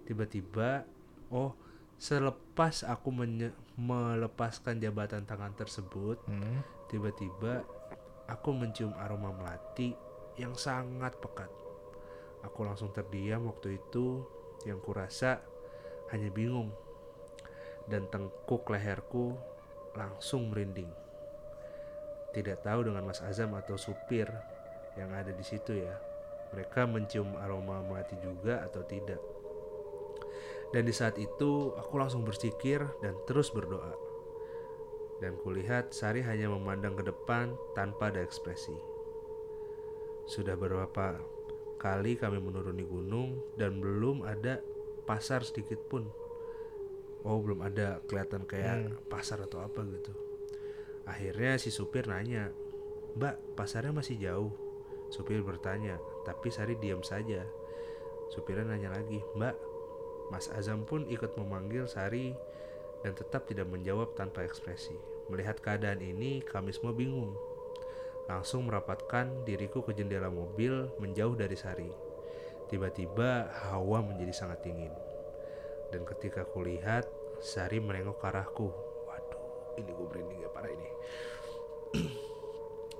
tiba-tiba oh selepas aku melepaskan jabatan tangan tersebut, Hmm. tiba-tiba aku mencium aroma melati yang sangat pekat. Aku langsung terdiam waktu itu yang kurasa hanya bingung dan tengkuk leherku langsung merinding. Tidak tahu dengan Mas Azam atau supir yang ada di situ ya. Mereka mencium aroma melati juga atau tidak. Dan di saat itu aku langsung bersikir dan terus berdoa. Dan kulihat Sari hanya memandang ke depan tanpa ada ekspresi. Sudah beberapa kali kami menuruni gunung dan belum ada pasar sedikit pun. Oh, belum ada kelihatan kayak pasar atau apa gitu. Akhirnya si supir nanya, "Mbak, pasarnya masih jauh?" Supir bertanya, tapi Sari diam saja. Supirnya nanya lagi, "Mbak, Mas Azam pun ikut memanggil Sari dan tetap tidak menjawab tanpa ekspresi. Melihat keadaan ini, kami semua bingung. Langsung merapatkan diriku ke jendela mobil menjauh dari Sari. Tiba-tiba hawa menjadi sangat dingin. Dan ketika kulihat, Sari menengok ke arahku. Ini gue merinding ya parah ini.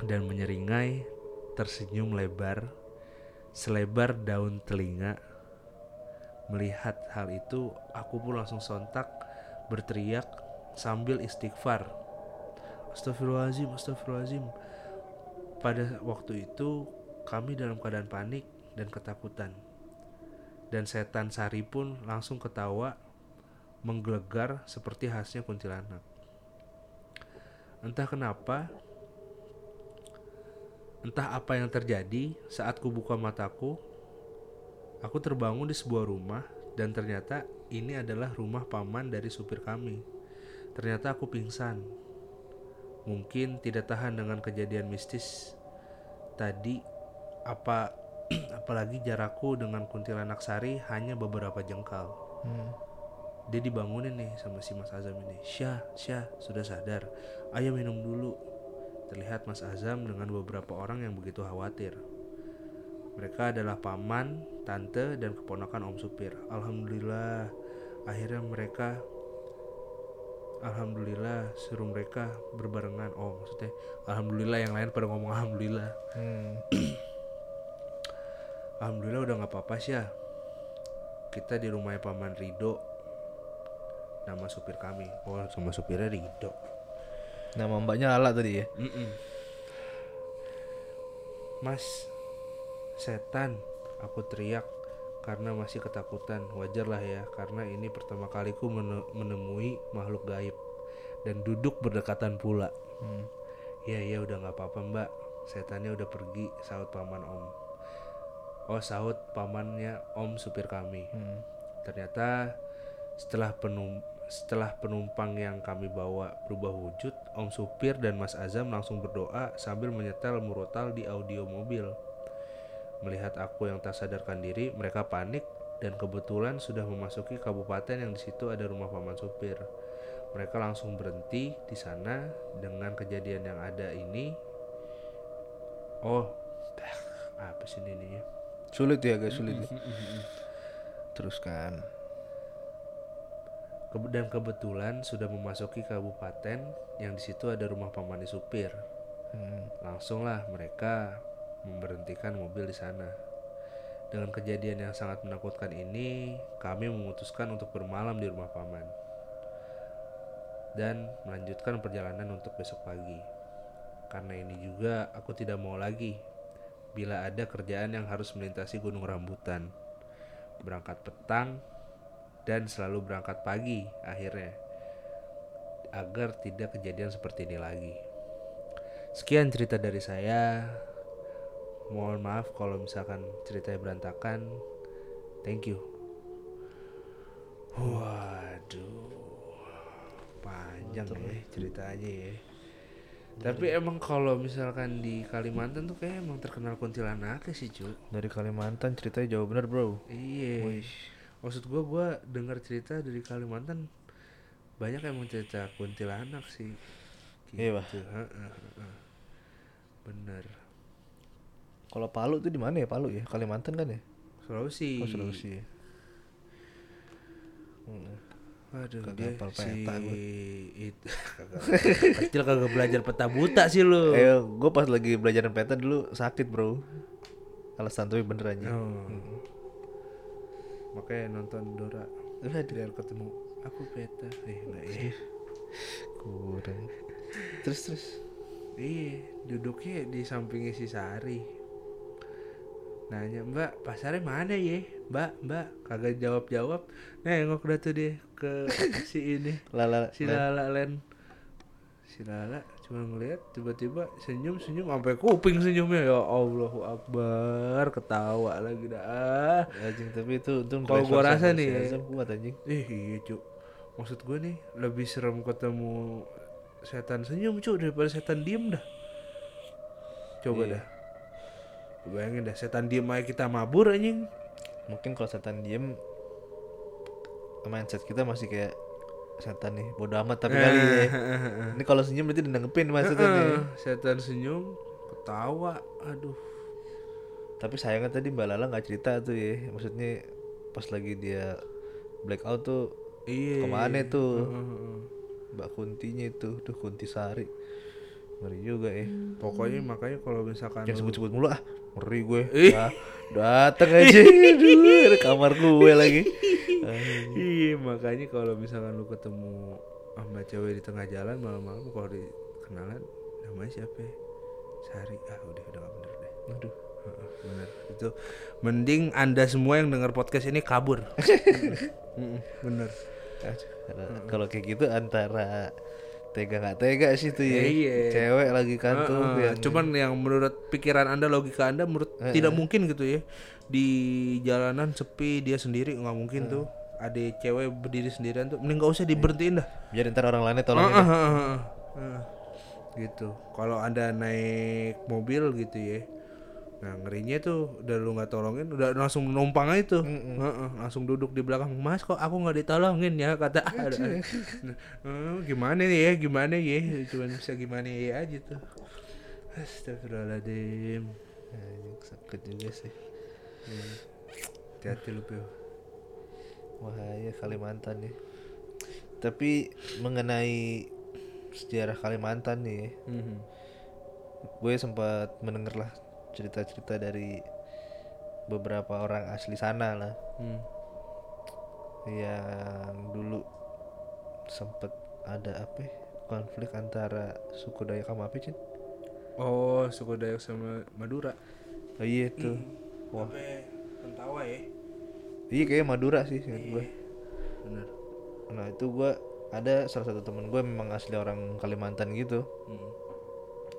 dan menyeringai, tersenyum lebar, selebar daun telinga. Melihat hal itu, aku pun langsung sontak berteriak sambil istighfar. Astagfirullahaladzim, astagfirullahaladzim. Pada waktu itu, kami dalam keadaan panik dan ketakutan. Dan setan Sari pun langsung ketawa, menggelegar seperti khasnya kuntilanak. Entah kenapa, entah apa yang terjadi saat ku buka mataku, aku terbangun di sebuah rumah dan ternyata ini adalah rumah paman dari supir kami. Ternyata aku pingsan. Mungkin tidak tahan dengan kejadian mistis tadi apa apalagi jarakku dengan kuntilanak sari hanya beberapa jengkal. Hmm. Dia dibangunin nih sama si Mas Azam ini. Syah, Syah, sudah sadar. Ayo minum dulu. Terlihat Mas Azam dengan beberapa orang yang begitu khawatir. Mereka adalah paman, tante, dan keponakan Om Supir. Alhamdulillah, akhirnya mereka Alhamdulillah suruh mereka berbarengan. Oh, maksudnya Alhamdulillah yang lain pada ngomong Alhamdulillah. Hmm. Alhamdulillah udah nggak apa-apa sih ya. Kita di rumahnya paman Rido. Nama supir kami. Oh, sama supirnya Rido. Nama mbaknya Lala tadi ya. Mm-mm. Mas, setan, aku teriak karena masih ketakutan. Wajar lah ya, karena ini pertama kaliku mene- menemui makhluk gaib dan duduk berdekatan pula. Hmm. Ya ya udah nggak apa-apa mbak, setannya udah pergi. Saut paman om. Oh saut pamannya om supir kami. Hmm. Ternyata setelah penum setelah penumpang yang kami bawa berubah wujud, Om Supir dan Mas Azam langsung berdoa sambil menyetel murotal di audio mobil. Melihat aku yang tak sadarkan diri, mereka panik dan kebetulan sudah memasuki kabupaten yang di situ ada rumah paman supir. Mereka langsung berhenti di sana dengan kejadian yang ada ini. Oh, apa sih ini? Sulit ya agak sulit. ya. Teruskan. Dan kebetulan sudah memasuki kabupaten yang di situ ada rumah paman supir. Hmm. Langsunglah mereka memberhentikan mobil di sana. Dengan kejadian yang sangat menakutkan ini, kami memutuskan untuk bermalam di rumah paman dan melanjutkan perjalanan untuk besok pagi. Karena ini juga aku tidak mau lagi bila ada kerjaan yang harus melintasi gunung rambutan. Berangkat petang dan selalu berangkat pagi akhirnya agar tidak kejadian seperti ini lagi. Sekian cerita dari saya. Mohon maaf kalau misalkan ceritanya berantakan. Thank you. Waduh. Panjang ya ceritanya ya. Tapi emang kalau misalkan di Kalimantan tuh kayak emang terkenal kuntilanaknya sih, cu. Dari Kalimantan ceritanya jauh bener bro. Iya. Maksud gua gua dengar cerita dari Kalimantan banyak emang cerita kuntilanak sih. Iya. Heeh, heeh. Bener. Kalau Palu tuh di mana ya Palu ya? Kalimantan kan ya? Sulawesi. Oh Sulawesi ya. Hmm. Aduh, Kagak dia si peta itu kecil kagak belajar peta buta sih lu. Eh, gue pas lagi belajar peta dulu sakit bro. Alasan tapi bener aja. Oh. Makanya nonton Dora Udah biar ketemu aku peta. Eh, enggak ya. kurang. Terus terus. Iya, duduknya di sampingnya si Sari. Nanya, Mbak, pasarnya mana ya? Mbak, Mbak, kagak jawab-jawab. Nengok dah tuh dia ke si ini. Lala. Si Lala Len. Si Lala cuma ngeliat tiba-tiba senyum-senyum sampai kuping senyumnya ya Allahu Akbar ketawa lagi dah. Anjing tapi itu untung Kalau gua rasa nih ya. Kuat anjing. Eh iya cuk Maksud gue nih Lebih serem ketemu Setan senyum cuk Daripada setan diem dah Coba Iya. dah Bayangin dah Setan diem aja kita mabur anjing Mungkin kalau setan diem mindset kita masih kayak setan nih bodoh amat tapi kali ya. Ini kalau senyum berarti dinanggepin maksudnya nih. Eh, Setan senyum Ketawa Aduh Tapi sayangnya tadi Mbak Lala nggak cerita tuh ya. Maksudnya pas lagi dia blackout tuh Iya ke mana tuh Heeh. Mbak Kuntinya itu tuh Kunti Sari ngeri juga ya Pokoknya makanya kalau misalkan jangan sebut-sebut mulu ah ngeri gue Ih. ah, dateng aja Aduh, ada kamar gue lagi. Iya makanya kalau misalkan lu ketemu sama cewek di tengah jalan malam-malam kalau dikenalan namanya siapa? ya? Sari. Ah udah udah gak bener deh. aduh Heeh, bener. Itu mending anda semua yang dengar podcast ini kabur. Bener. Kalau kayak gitu antara tega nggak tega sih tuh ya Iya. cewek lagi kantung Heeh, yang Cuman yang menurut pikiran anda logika anda menurut tidak mungkin gitu ya di jalanan sepi dia sendiri nggak mungkin tuh ada cewek berdiri sendirian tuh mending gak usah diberhentiin dah. biar ntar orang lainnya tolongin Heeh, heeh, heeh. Heeh. gitu kalau anda naik mobil gitu ya nah ngerinya tuh udah lu nggak tolongin udah langsung numpang aja tuh. Heeh, langsung duduk di belakang mas kok aku nggak ditolongin ya? kata ada. "Eh, gimana nih ya? Gimana ya? Cuman bisa gimana ya aja tuh. Astagfirullahaladzim. Anjing, sakit juga sih. Hati-hati lu Pio. Wahaya Kalimantan nih. Tapi mengenai sejarah Kalimantan nih, Mhm. gue sempat mendengar lah cerita-cerita dari beberapa orang asli sana lah, Hmm. yang dulu sempat ada apa? ya, konflik antara suku Dayak sama apa Cin? oh suku Dayak sama Madura Oh iya tuh. wah Pentawa ya Iya kayaknya Madura sih seingat gue. bener Nah itu gue ada salah satu temen gue memang asli orang Kalimantan gitu. Hmm.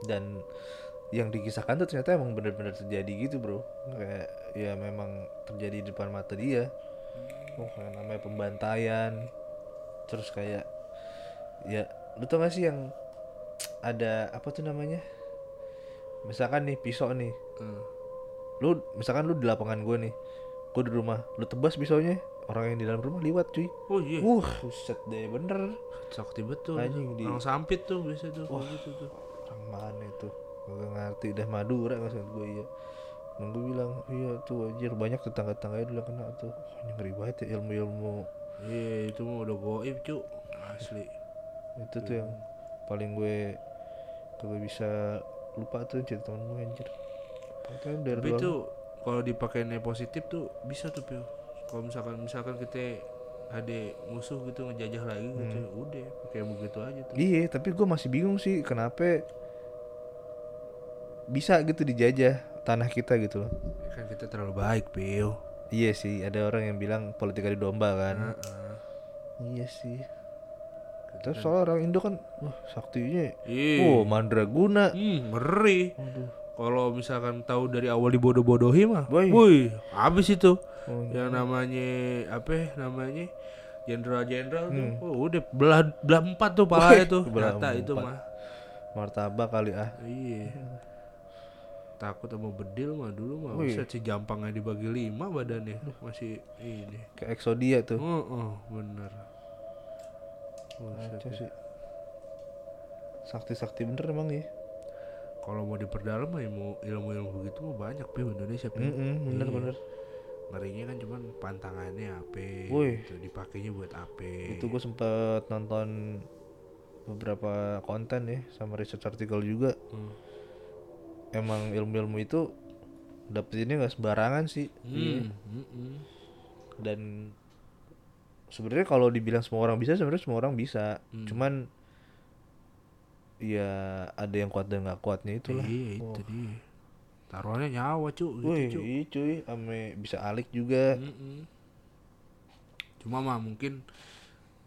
dan yang dikisahkan tuh ternyata emang bener-bener terjadi gitu bro. Kayak ya memang terjadi di depan mata dia. Oh kayak namanya pembantaian. Terus kayak ya lu tau gak sih yang ada apa tuh namanya? Misalkan nih pisau nih. Hmm. lu misalkan lu di lapangan gue nih gue di rumah lu tebas pisaunya orang yang di dalam rumah liwat cuy. Oh iya. Wah, buset deh bener. sakti betul. Anjing di- orang sampit tuh biasa tuh kayak gitu tuh. Orang mana itu? Gak ngerti dah Madura maksud gue iya. Dan gue bilang, iya tuh anjir banyak tetangga-tetangganya dulu yang kena tuh. Ini ngeri banget ya ilmu-ilmu. Iya itu mah udah goib cu. Asli. Itu tuh yang paling gue kagak bisa lupa tuh cerita temen gue anjir. Dari tapi itu kalau dipakai positif tuh bisa tuh pio. Kalau misalkan misalkan kita ada musuh gitu ngejajah lagi gitu udah pakai begitu aja tuh. Iya, tapi gue masih bingung sih kenapa bisa gitu dijajah tanah kita gitu loh. kan kita terlalu baik pio Iya sih, ada orang yang bilang politika di domba kan. Heeh. Iya sih. Terus soal orang Indo kan, wah saktinya, Iya. oh mandraguna. Hmm, ngeri. Kalau misalkan tahu dari awal dibodoh-bodohi mah, woi, habis itu. Oh, Yang namanya apa ya namanya? Jenderal-jenderal tuh. Hmm. Oh, udah belah belah empat tuh palanya tuh. belah Nyata itu mah. Martabak kali ah. Iya. Takut sama bedil mah dulu mah. Wih. Si jampangnya dibagi lima badannya. Masih ini. Kayak Exodia tuh. Oh, oh bener. Buset. Kacau sih. sakti-sakti bener emang ya Kalau mau diperdalam mah ilmu ilmu-ilmu begitu mah banyak pi Indonesia pi. Mm-mm, bener Iya. bener Ngerinya kan cuman pantangannya apa gitu, dipakainya buat apa. itu gue sempet nonton beberapa konten ya sama research artikel juga Hmm. Emang ilmu-ilmu itu dapetinnya nggak sembarangan sih Iya. Hmm, mm-mm. dan sebenarnya kalau dibilang semua orang bisa sebenarnya semua orang bisa Hmm. cuman ya ada yang kuat dan nggak kuatnya itulah Iya itu dia. Taruhannya nyawa cu gitu Wih, cu. iya cuy, ame bisa alik juga. Mm-mm. Cuma mah mungkin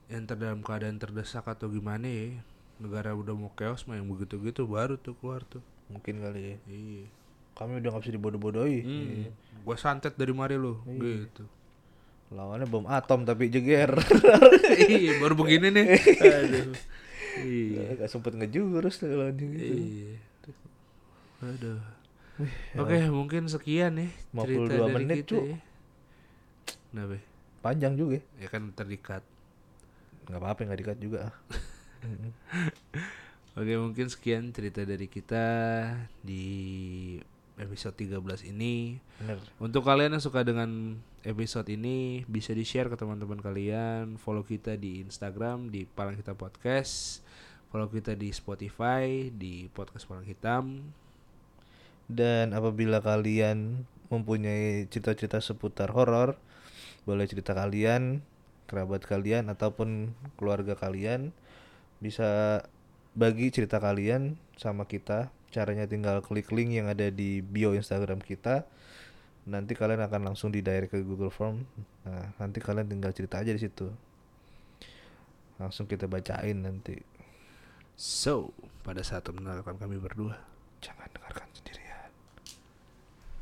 yang ter dalam keadaan terdesak atau gimana ya negara udah mau chaos mah yang begitu gitu baru tuh keluar tuh Mungkin kali ya. iya Kami udah nggak bisa dibodoh-bodohi. hmm. gua santet dari mari lu Iya. gitu Lawannya bom atom tapi jeger. iya baru begini nih aduh iya Gak sempet ngejurus lawannya gitu. iya aduh oke mungkin sekian nih 52 cerita dari menit, kita Cuk. ya Kenapa? Panjang juga. ya kan terdikat Nggak apa-apa nggak dikat juga. Oke mungkin sekian cerita dari kita di episode 13 ini. Bener. Untuk kalian yang suka dengan episode ini Bisa di share ke teman-teman kalian. Follow kita di Instagram di Palang Hitam Podcast. Follow kita di Spotify di Podcast Palang Hitam. Dan apabila kalian mempunyai cerita-cerita seputar horor, boleh cerita kalian, kerabat kalian ataupun keluarga kalian bisa bagi cerita kalian sama kita. Caranya tinggal klik link yang ada di bio Instagram kita. Nanti kalian akan langsung di direct ke Google Form. Nah, nanti kalian tinggal cerita aja di situ. Langsung kita bacain nanti. So pada saat mendengarkan kami berdua Jangan dengarkan sendiri.